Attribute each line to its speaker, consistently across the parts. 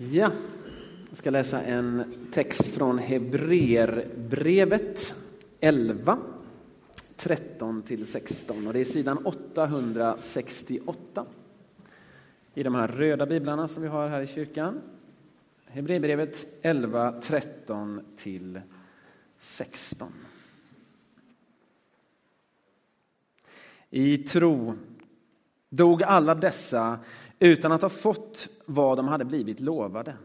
Speaker 1: Ja, jag ska läsa en text från Hebreerbrevet 11, 13 till 16 och det är sidan 868 i de här röda biblarna som vi har här i kyrkan. Hebreerbrevet 11, 13 till 16. I tro dog alla dessa utan att ha fått vad de hade blivit lovade.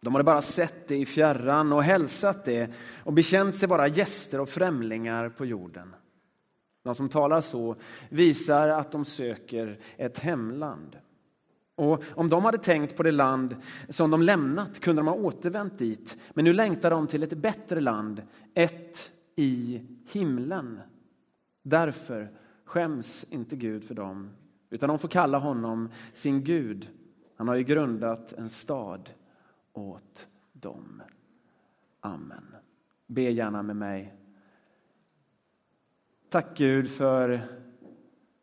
Speaker 1: De hade bara sett det i fjärran och hälsat det och bekänt sig vara gäster och främlingar på jorden. De som talar så visar att de söker ett hemland. Och om de hade tänkt på det land som de lämnat kunde de ha återvänt dit. Men nu längtar de till ett bättre land, ett i himlen. Därför skäms inte Gud för dem utan de får kalla honom sin Gud. Han har ju grundat en stad åt dem. Amen. Be gärna med mig. Tack Gud för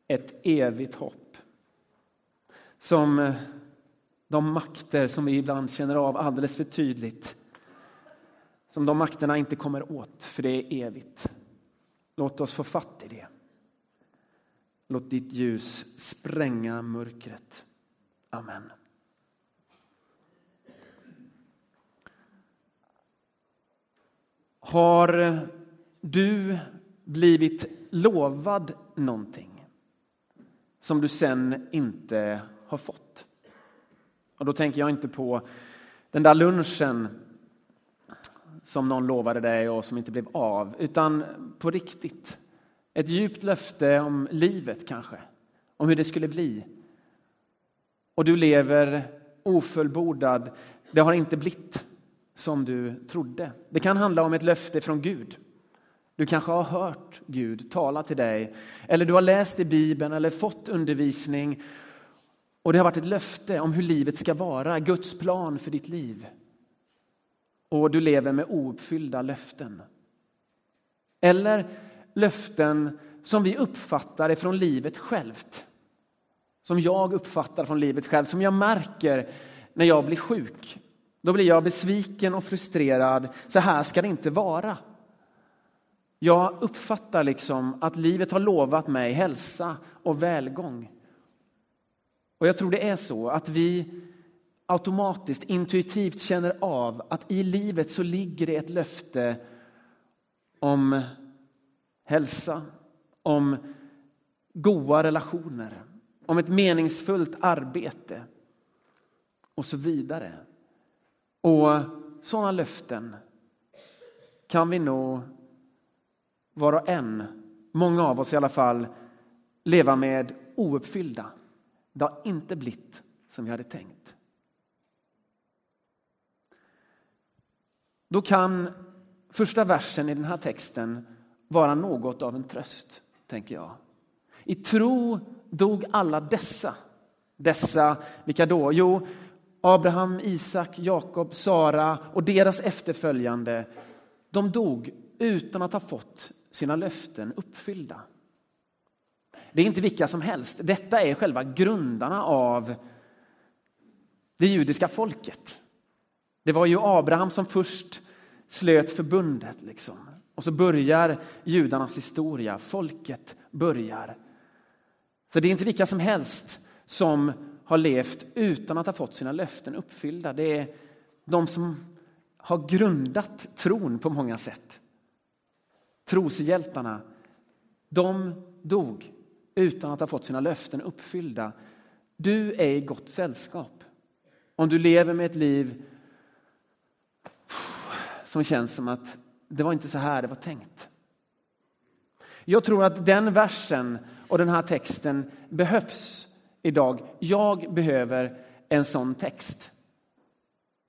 Speaker 1: ett evigt hopp. Som de makter som vi ibland känner av alldeles för tydligt. Som de makterna inte kommer åt, för det är evigt. Låt oss få fatt i det. Låt ditt ljus spränga mörkret. Amen. Har du blivit lovad någonting som du sen inte har fått? Och då tänker jag inte på den där lunchen som någon lovade dig och som inte blev av, utan på riktigt. Ett djupt löfte om livet kanske, om hur det skulle bli. Och du lever ofullbordad. Det har inte blivit som du trodde. Det kan handla om ett löfte från Gud. Du kanske har hört Gud tala till dig, eller du har läst i Bibeln eller fått undervisning och det har varit ett löfte om hur livet ska vara, Guds plan för ditt liv. Och du lever med ouppfyllda löften. Eller löften som vi uppfattar från livet självt. Som jag uppfattar från livet självt, som jag märker när jag blir sjuk. Då blir jag besviken och frustrerad. Så här ska det inte vara. Jag uppfattar liksom att livet har lovat mig hälsa och välgång. Och jag tror det är så att vi automatiskt, intuitivt känner av att i livet så ligger det ett löfte om hälsa, om goda relationer, om ett meningsfullt arbete och så vidare. Och sådana löften kan vi nog var och en, många av oss i alla fall, leva med ouppfyllda. Det har inte blivit som vi hade tänkt. Då kan första versen i den här texten vara något av en tröst, tänker jag. I tro dog alla dessa. Dessa, vilka då? Jo, Abraham, Isak, Jakob, Sara och deras efterföljande. De dog utan att ha fått sina löften uppfyllda. Det är inte vilka som helst. Detta är själva grundarna av det judiska folket. Det var ju Abraham som först slöt förbundet. Liksom. Och så börjar judarnas historia, folket börjar. Så det är inte vilka som helst som har levt utan att ha fått sina löften uppfyllda. Det är de som har grundat tron på många sätt. Troshjältarna, de dog utan att ha fått sina löften uppfyllda. Du är i gott sällskap om du lever med ett liv som känns som att det var inte så här det var tänkt. Jag tror att den versen och den här texten behövs idag. Jag behöver en sån text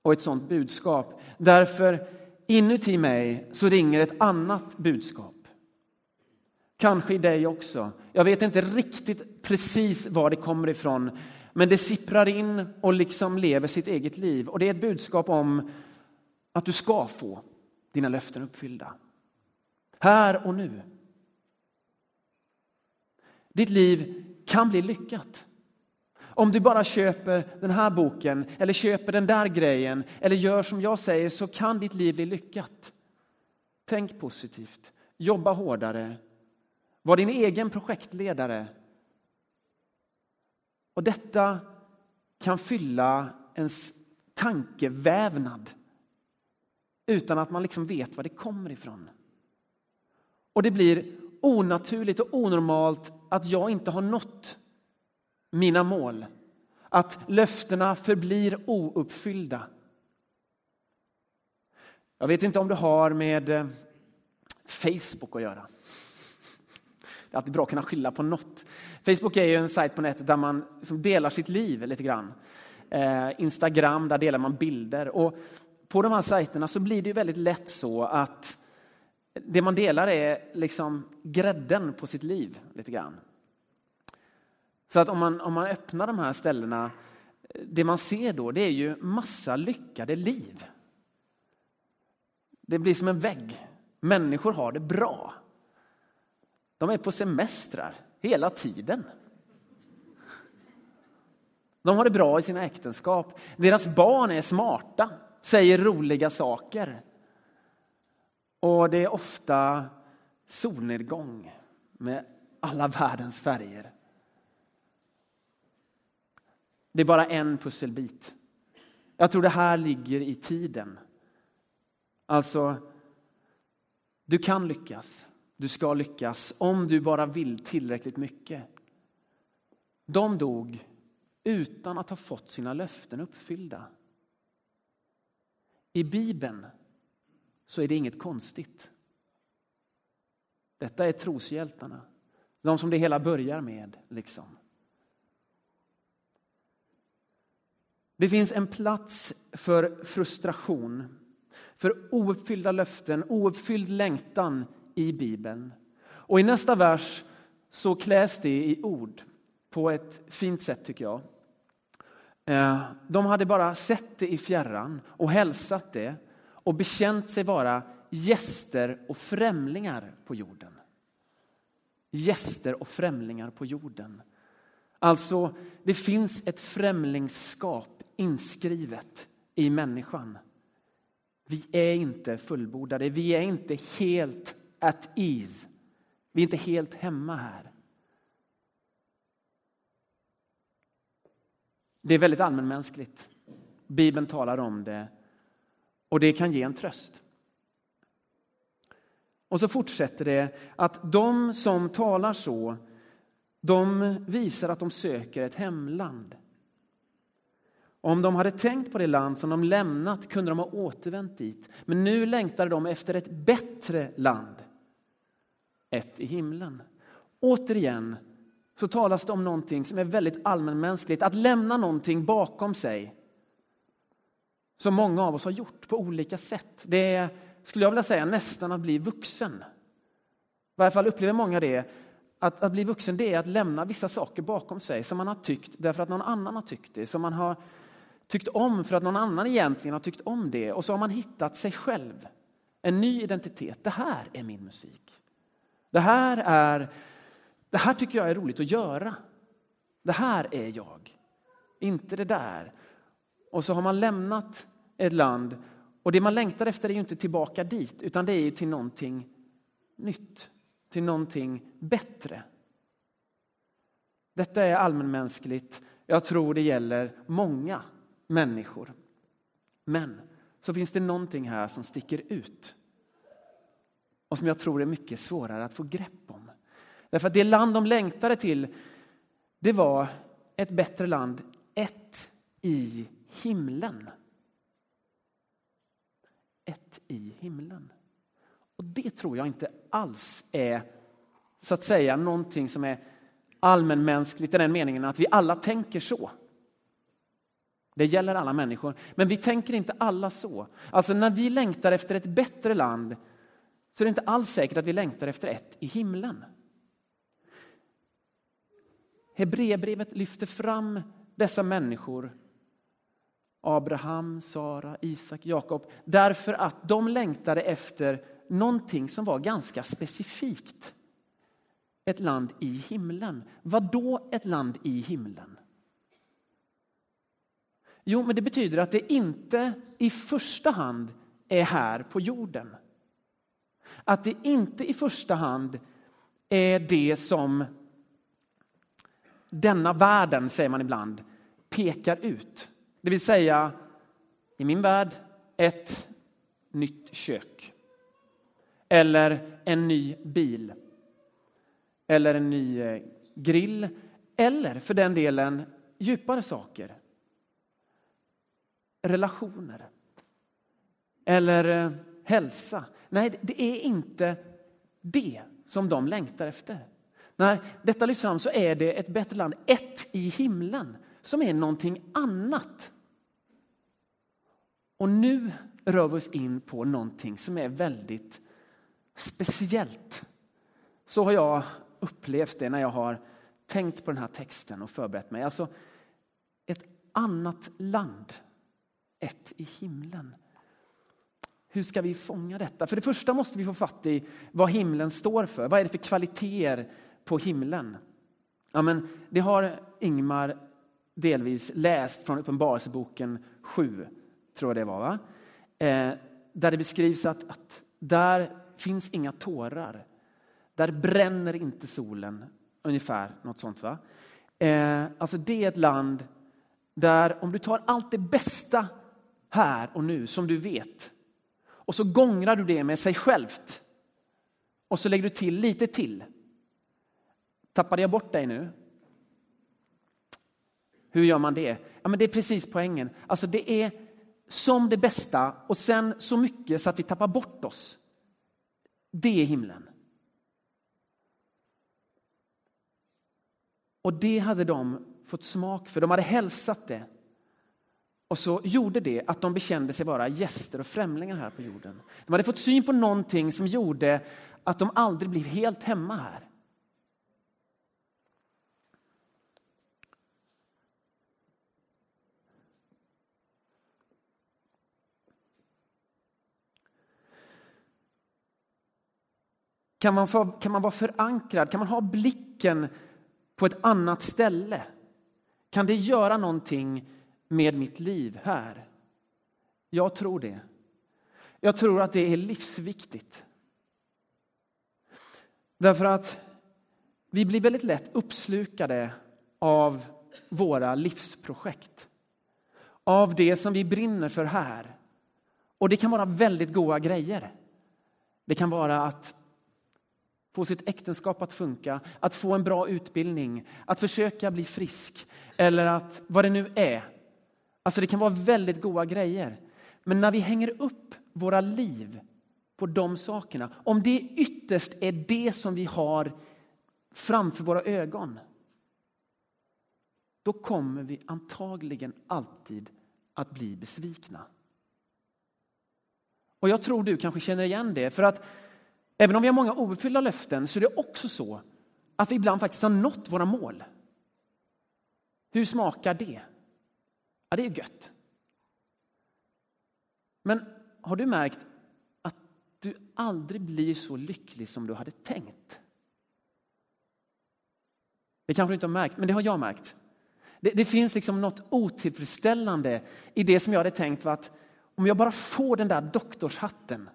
Speaker 1: och ett sånt budskap. Därför inuti mig så ringer ett annat budskap. Kanske i dig också. Jag vet inte riktigt precis var det kommer ifrån, men det sipprar in och liksom lever sitt eget liv. Och det är ett budskap om att du ska få dina löften uppfyllda. Här och nu. Ditt liv kan bli lyckat. Om du bara köper den här boken eller köper den där grejen eller gör som jag säger så kan ditt liv bli lyckat. Tänk positivt, jobba hårdare, var din egen projektledare. Och detta kan fylla ens tankevävnad utan att man liksom vet var det kommer ifrån. Och det blir onaturligt och onormalt att jag inte har nått mina mål. Att löftena förblir ouppfyllda. Jag vet inte om det har med eh, Facebook att göra. Det är alltid bra att kunna skylla på något. Facebook är ju en sajt på nätet där man liksom delar sitt liv lite grann. Eh, Instagram, där delar man bilder. Och på de här sajterna så blir det ju väldigt lätt så att det man delar är liksom grädden på sitt liv lite grann. Så att om man, om man öppnar de här ställena, det man ser då det är ju massa lyckade liv. Det blir som en vägg. Människor har det bra. De är på semestrar hela tiden. De har det bra i sina äktenskap. Deras barn är smarta, säger roliga saker. Och det är ofta solnedgång med alla världens färger. Det är bara en pusselbit. Jag tror det här ligger i tiden. Alltså, du kan lyckas. Du ska lyckas om du bara vill tillräckligt mycket. De dog utan att ha fått sina löften uppfyllda. I Bibeln så är det inget konstigt. Detta är troshjältarna, de som det hela börjar med. liksom. Det finns en plats för frustration, för ouppfyllda löften, ouppfylld längtan i Bibeln. Och i nästa vers så kläs det i ord på ett fint sätt tycker jag. Eh, de hade bara sett det i fjärran och hälsat det och bekänt sig vara gäster och främlingar på jorden. Gäster och främlingar på jorden. Alltså, det finns ett främlingskap inskrivet i människan. Vi är inte fullbordade, vi är inte helt at ease. Vi är inte helt hemma här. Det är väldigt allmänmänskligt. Bibeln talar om det och det kan ge en tröst. Och så fortsätter det att de som talar så, de visar att de söker ett hemland. Om de hade tänkt på det land som de lämnat kunde de ha återvänt dit. Men nu längtar de efter ett bättre land, ett i himlen. Återigen så talas det om någonting som är väldigt allmänmänskligt, att lämna någonting bakom sig som många av oss har gjort på olika sätt. Det är, skulle jag vilja säga, nästan att bli vuxen. I varje fall upplever många det. Att, att bli vuxen det är att lämna vissa saker bakom sig som man har tyckt därför att någon annan har tyckt det. Som man har tyckt om för att någon annan egentligen har tyckt om det. Och så har man hittat sig själv. En ny identitet. Det här är min musik. Det här, är, det här tycker jag är roligt att göra. Det här är jag. Inte det där. Och så har man lämnat ett land och det man längtar efter är ju inte tillbaka dit utan det är ju till någonting nytt, till någonting bättre. Detta är allmänmänskligt. Jag tror det gäller många människor. Men så finns det någonting här som sticker ut och som jag tror är mycket svårare att få grepp om. Därför att det land de längtade till, det var ett bättre land, ett i himlen. Ett i himlen. Och det tror jag inte alls är så att säga någonting som är allmänmänskligt i den meningen att vi alla tänker så. Det gäller alla människor, men vi tänker inte alla så. Alltså när vi längtar efter ett bättre land så är det inte alls säkert att vi längtar efter ett i himlen. Hebreerbrevet lyfter fram dessa människor Abraham, Sara, Isak, Jakob därför att de längtade efter någonting som var ganska specifikt. Ett land i himlen. Vad då ett land i himlen? Jo, men det betyder att det inte i första hand är här på jorden. Att det inte i första hand är det som denna världen, säger man ibland, pekar ut. Det vill säga, i min värld, ett nytt kök. Eller en ny bil. Eller en ny eh, grill. Eller för den delen djupare saker. Relationer. Eller eh, hälsa. Nej, det är inte det som de längtar efter. När detta lyfts fram så är det ett bättre land, ett i himlen, som är någonting annat. Och nu rör vi oss in på någonting som är väldigt speciellt. Så har jag upplevt det när jag har tänkt på den här texten och förberett mig. Alltså, ett annat land, ett i himlen. Hur ska vi fånga detta? För det första måste vi få fatt i vad himlen står för. Vad är det för kvaliteter på himlen? Ja, men det har Ingmar delvis läst från Uppenbarelseboken 7, tror jag det var. Va? Eh, där det beskrivs att, att där finns inga tårar. Där bränner inte solen. Ungefär något sånt. va? Eh, alltså det är ett land där om du tar allt det bästa här och nu som du vet och så gångrar du det med sig självt och så lägger du till lite till. Tappade jag bort dig nu? Hur gör man det? Ja, men det är precis poängen. Alltså det är som det bästa och sen så mycket så att vi tappar bort oss. Det är himlen. Och det hade de fått smak för. De hade hälsat det. Och så gjorde det att de bekände sig vara gäster och främlingar här på jorden. De hade fått syn på någonting som gjorde att de aldrig blev helt hemma här. Kan man, få, kan man vara förankrad? Kan man ha blicken på ett annat ställe? Kan det göra någonting med mitt liv här? Jag tror det. Jag tror att det är livsviktigt. Därför att vi blir väldigt lätt uppslukade av våra livsprojekt. Av det som vi brinner för här. Och det kan vara väldigt goda grejer. Det kan vara att få sitt äktenskap att funka, att få en bra utbildning, att försöka bli frisk eller att vad det nu är. Alltså det kan vara väldigt goda grejer. Men när vi hänger upp våra liv på de sakerna, om det ytterst är det som vi har framför våra ögon, då kommer vi antagligen alltid att bli besvikna. Och jag tror du kanske känner igen det, för att Även om vi har många ouppfyllda löften så är det också så att vi ibland faktiskt har nått våra mål. Hur smakar det? Ja, det är gött. Men har du märkt att du aldrig blir så lycklig som du hade tänkt? Det kanske du inte har märkt, men det har jag märkt. Det, det, finns liksom något otillfredsställande i det som jag hade tänkt var att om jag bara får den där doktorshatten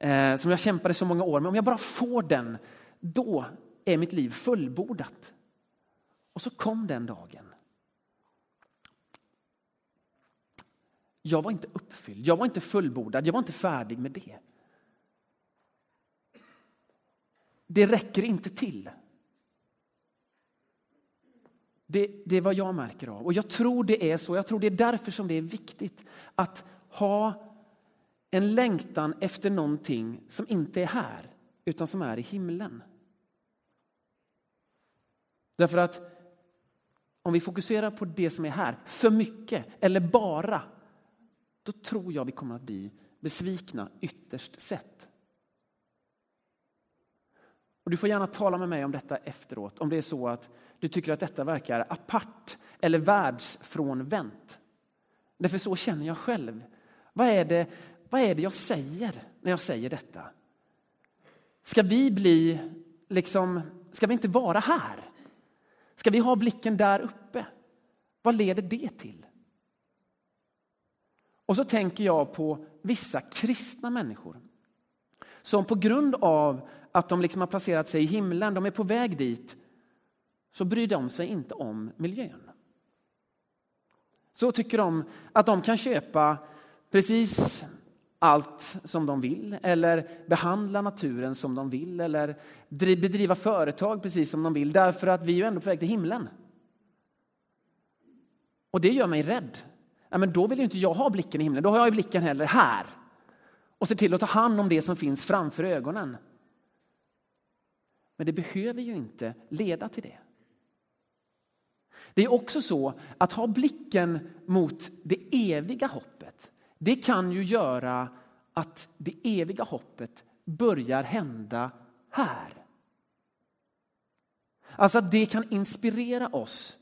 Speaker 1: eh, som jag kämpade så många år med. Om jag bara får den, då är mitt liv fullbordat. Och så kom den dagen. Jag var inte uppfylld, jag var inte fullbordad, jag var inte färdig med det. Det räcker inte till. Det, det är vad jag märker av. Och jag tror det är så. Jag tror det är därför som det är viktigt att ha en längtan efter någonting som inte är här, utan som är i himlen. Därför att om vi fokuserar på det som är här, för mycket eller bara, då tror jag vi kommer att bli besvikna ytterst sett. Och du får gärna tala med mig om detta efteråt, om det är så att du tycker att detta verkar apart eller världsfrånvänt. Därför så känner jag själv. Vad är det vad är det jag säger när jag säger detta? Ska vi bli, liksom, ska vi inte vara här? Ska vi ha blicken där uppe? Vad leder det till? Och så tänker jag på vissa kristna människor som på grund av att de liksom har placerat sig i himlen, de är på väg dit, så bryr de sig inte om miljön. Så tycker de att de kan köpa precis allt som de vill eller behandla naturen som de vill eller bedriva företag precis som de vill därför att vi är ju ändå på väg till himlen. Och det gör mig rädd. Ja, men då vill ju inte jag ha blicken i himlen, då har jag blicken heller här och ser till att ta hand om det som finns framför ögonen. Men det behöver ju inte leda till det. Det är också så att ha blicken mot det eviga hoppet, det kan ju göra att det eviga hoppet börjar hända här. Alltså att det kan inspirera oss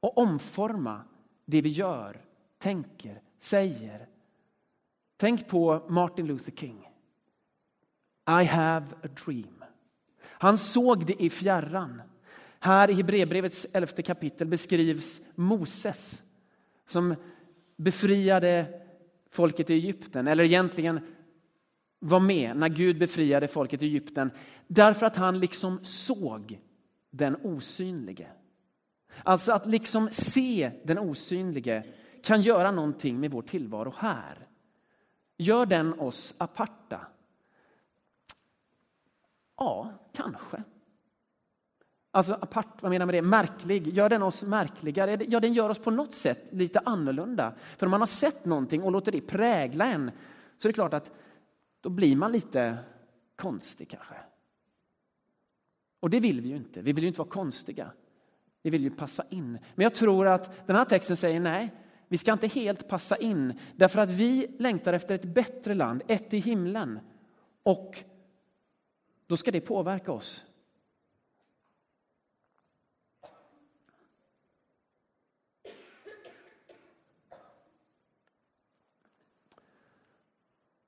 Speaker 1: och omforma det vi gör, tänker, säger. Tänk på Martin Luther King. I have a dream. Han såg det i fjärran. Här i Hebreerbrevets elfte kapitel beskrivs Moses som befriade folket i Egypten, eller egentligen var med när Gud befriade folket i Egypten därför att han liksom såg den osynlige. Alltså att liksom se den osynlige kan göra någonting med vår tillvaro här. Gör den oss aparta? Ja, kanske. Alltså apart, vad menar med det? Märklig. Gör den oss märkligare? Ja, den gör oss på något sätt lite annorlunda. För om man har sett någonting och låter det prägla en så är det klart att då blir man lite konstig kanske. Och det vill vi ju inte. Vi vill ju inte vara konstiga. Vi vill ju passa in. Men jag tror att den här texten säger nej, vi ska inte helt passa in därför att vi längtar efter ett bättre land, ett i himlen. Och då ska det påverka oss.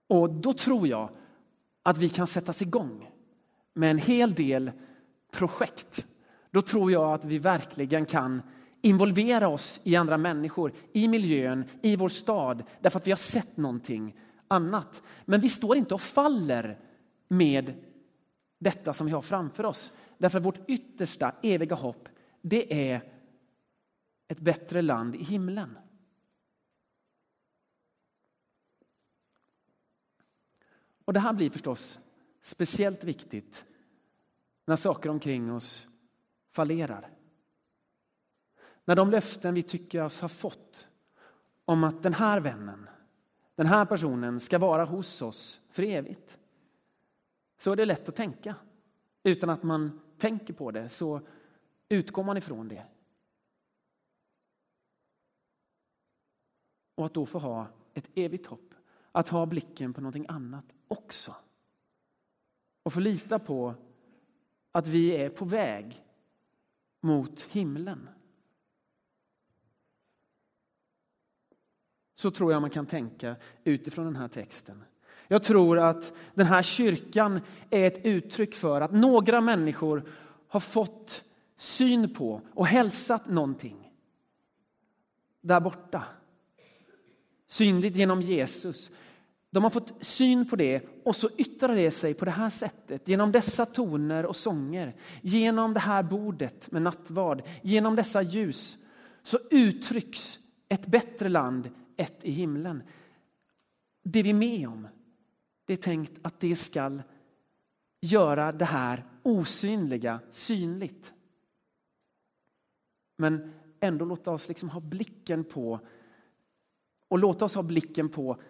Speaker 1: Och då tror jag att vi kan sättas igång med en hel del projekt. Då tror jag att vi verkligen kan involvera oss i andra människor, i miljön, i vår stad, därför att vi har sett någonting annat. Men vi står inte och faller med detta som vi har framför oss. Därför att vårt yttersta eviga hopp, det är ett bättre land i himlen. Och det här blir förstås speciellt viktigt när saker omkring oss fallerar. När de löften vi tycker oss ha fått om att den här vännen, den här personen ska vara hos oss för evigt. Så är det lätt att tänka. Utan att man tänker på det så utgår man ifrån det. Och att då få ha ett evigt hopp. Att ha blicken på någonting annat också. Och få lita på att vi är på väg mot himlen. Så tror jag man kan tänka utifrån den här texten. Jag tror att den här kyrkan är ett uttryck för att några människor har fått syn på och hälsat någonting där borta. Synligt genom Jesus. De har fått syn på det och så yttrar det sig på det här sättet genom dessa toner och sånger, genom det här bordet med nattvard, genom dessa ljus så uttrycks ett bättre land, ett i himlen. Det vi är med om, det är tänkt att det skall göra det här osynliga synligt. Men ändå låta oss liksom ha blicken på och låta oss ha blicken på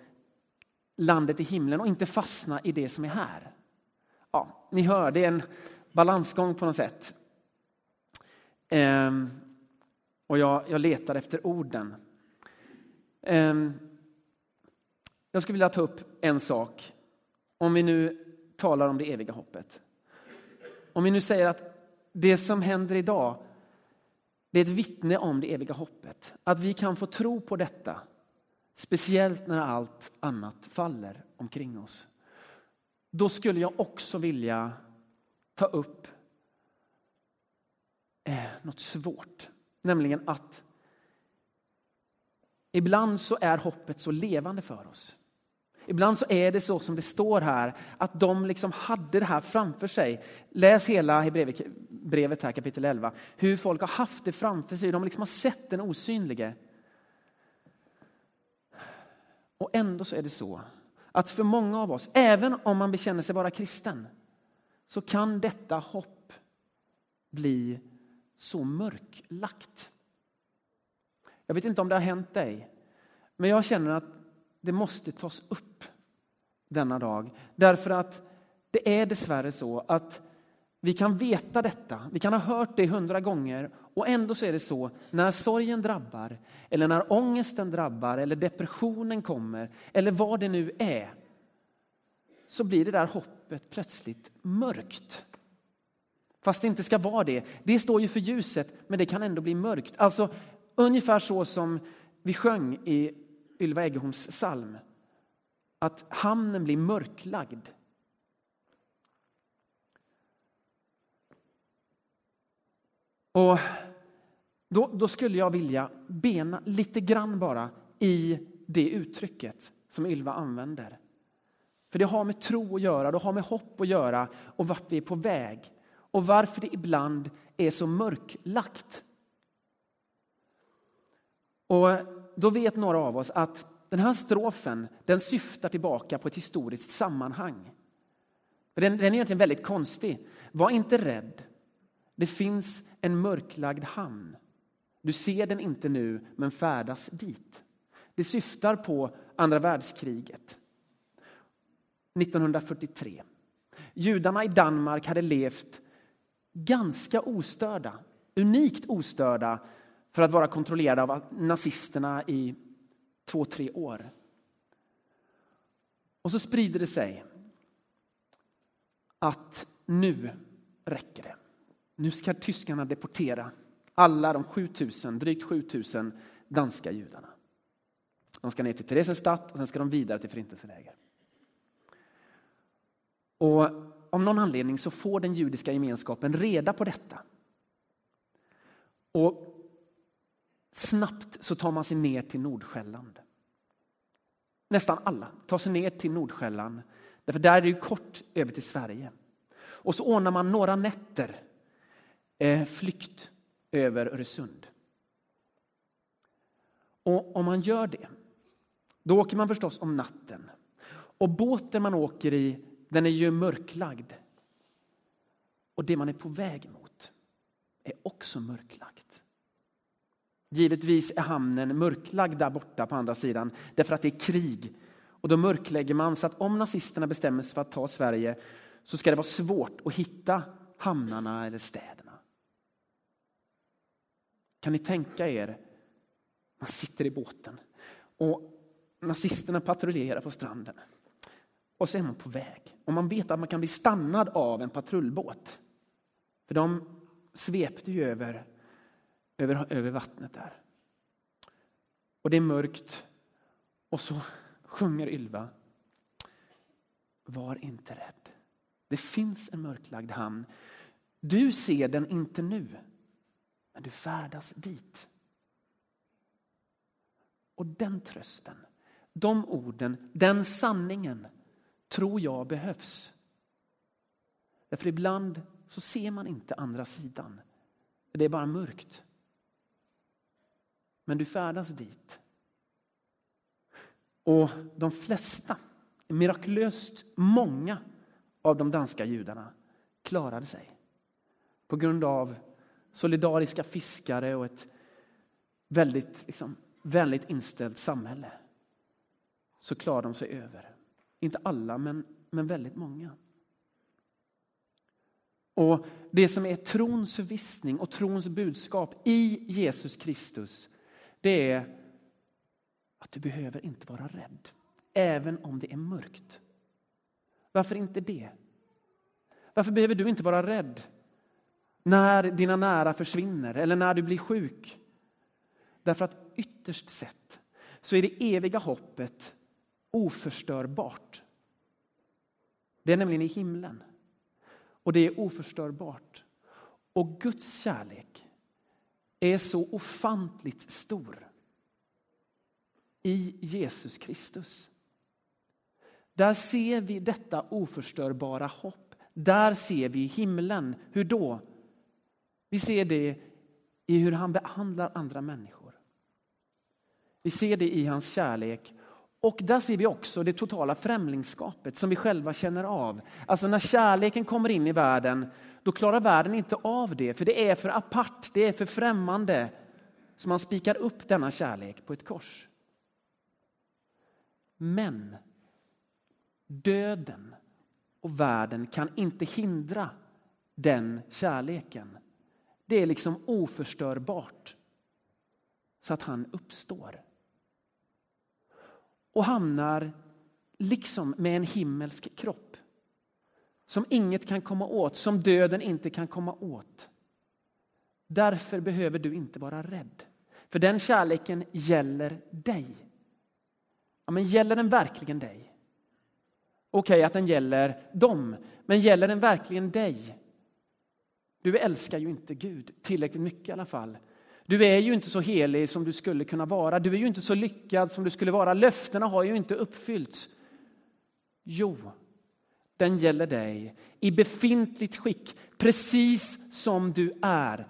Speaker 1: landet i himlen och inte fastna i det som är här. Ja, ni hör, det är en balansgång på något sätt. Ehm, och jag, jag, letar efter orden. Ehm, jag skulle vilja ta upp en sak. Om vi nu talar om det eviga hoppet. Om vi nu säger att det som händer idag, det är ett vittne om det eviga hoppet. Att vi kan få tro på detta Speciellt när allt annat faller omkring oss. Då skulle jag också vilja ta upp eh, något svårt. Nämligen att Ibland så är hoppet så levande för oss. Ibland så är det så som det står här, att de liksom hade det här framför sig. Läs hela Hebreerbrevet här, kapitel 11. Hur folk har haft det framför sig, de liksom har sett den osynlige. Och ändå så är det så att för många av oss, även om man bekänner sig vara kristen, så kan detta hopp bli så mörklagt. Jag vet inte om det har hänt dig, men jag känner att det måste tas upp denna dag. Därför att det är dessvärre så att vi kan veta detta, vi kan ha hört det hundra gånger och ändå så är det så när sorgen drabbar eller när ångesten drabbar eller depressionen kommer eller vad det nu är så blir det där hoppet plötsligt mörkt. Fast det inte ska vara det. Det står ju för ljuset men det kan ändå bli mörkt. Alltså ungefär så som vi sjöng i Ylva Eggeholms psalm. Att hamnen blir mörklagd. Och då, då, skulle jag vilja bena lite grann bara i det uttrycket som Ylva använder. För det har med tro att göra, det har med hopp att göra och vart vi är på väg. Och varför det ibland är så mörklagt. Och då vet några av oss att den här strofen den syftar tillbaka på ett historiskt sammanhang. Den, den är egentligen väldigt konstig. Var inte rädd. Det finns en mörklagd hamn. Du ser den inte nu, men färdas dit. Det syftar på andra världskriget. 1943. Judarna i Danmark hade levt ganska ostörda, unikt ostörda för att vara kontrollerade av nazisterna i två, tre år. Och så sprider det sig att nu räcker det. Nu ska tyskarna deportera alla de 7000, drygt 7000 danska judarna. De ska ner till Theresienstadt och sen ska de vidare till förintelseläger. Och av någon anledning så får den judiska gemenskapen reda på detta. Och snabbt så tar man sig ner till Nordsjälland. Nästan alla tar sig ner till Nordsjälland, därför där är det ju kort över till Sverige. Och så ordnar man några nätter Eh, flykt över Öresund. Och om man gör det, då åker man förstås om natten. Och båten man åker i, den är ju mörklagd. Och det man är på väg mot är också mörklagt. Givetvis är hamnen mörklagd där borta på andra sidan därför att det är krig. Och då mörklägger man så att om nazisterna bestämmer sig för att ta Sverige så ska det vara svårt att hitta hamnarna eller städerna. Kan ni tänka er, man sitter i båten och nazisterna patrullerar på stranden. Och så är man på väg. Och man vet att man kan bli stannad av en patrullbåt. För de svepte ju över över, över vattnet där. Och det är mörkt och så sjunger Ylva. Var inte rädd. Det finns en mörklagd hamn. Du ser den inte nu, men du färdas dit. Och den trösten, de orden, den sanningen tror jag behövs. Därför ibland så ser man inte andra sidan. Det är bara mörkt men du färdas dit. Och de flesta, mirakulöst många av de danska judarna klarade sig. På grund av solidariska fiskare och ett väldigt liksom, vänligt inställt samhälle. Så klarar de sig över. Inte alla, men, men väldigt många. Och Det som är trons förvissning och trons budskap i Jesus Kristus det är att du behöver inte vara rädd, även om det är mörkt. Varför inte det? Varför behöver du inte vara rädd när dina nära försvinner eller när du blir sjuk? Därför att ytterst sett så är det eviga hoppet oförstörbart. Det är nämligen i himlen. Och det är oförstörbart. Och Guds kärlek är så ofantligt stor. i Jesus Kristus. Där ser vi detta oförstörbara hopp. Där ser vi himlen. Hur då? Vi ser det i hur han behandlar andra människor. Vi ser det i hans kärlek och där ser vi också det totala främlingskapet som vi själva känner av. Alltså när kärleken kommer in i världen, då klarar världen inte av det, för det är för apart, det är för främmande. Så man spikar upp denna kärlek på ett kors. Men döden och världen kan inte hindra den kärleken. Det är liksom oförstörbart så att han uppstår och hamnar liksom med en himmelsk kropp som inget kan komma åt, som döden inte kan komma åt. Därför behöver du inte vara rädd, för den kärleken gäller dig. Ja, men gäller den verkligen dig? Okej okay, att den gäller dem, men gäller den verkligen dig? Du älskar ju inte Gud tillräckligt mycket i alla fall du är ju inte så helig som du skulle kunna vara. Du är ju inte så lyckad som du skulle vara. Löftena har ju inte uppfyllts. Jo, den gäller dig i befintligt skick, precis som du är.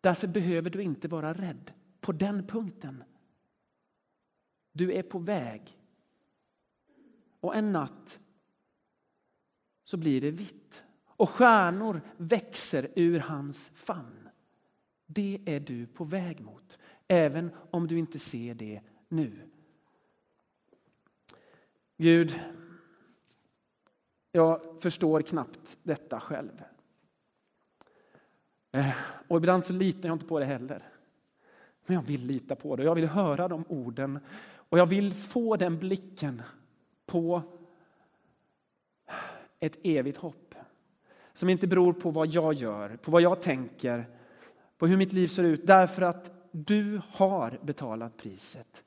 Speaker 1: Därför behöver du inte vara rädd på den punkten. Du är på väg. Och en natt så blir det vitt och stjärnor växer ur hans famn. Det är du på väg mot, även om du inte ser det nu. Gud, jag förstår knappt detta själv. Eh, och ibland så litar jag inte på det heller. Men jag vill lita på det, jag vill höra de orden och jag vill få den blicken på ett evigt hopp som inte beror på vad jag gör, på vad jag tänker på hur mitt liv ser ut därför att du har betalat priset.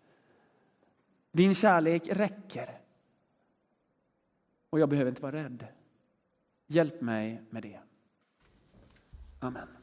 Speaker 1: Din kärlek räcker. Och jag behöver inte vara rädd. Hjälp mig med det. Amen.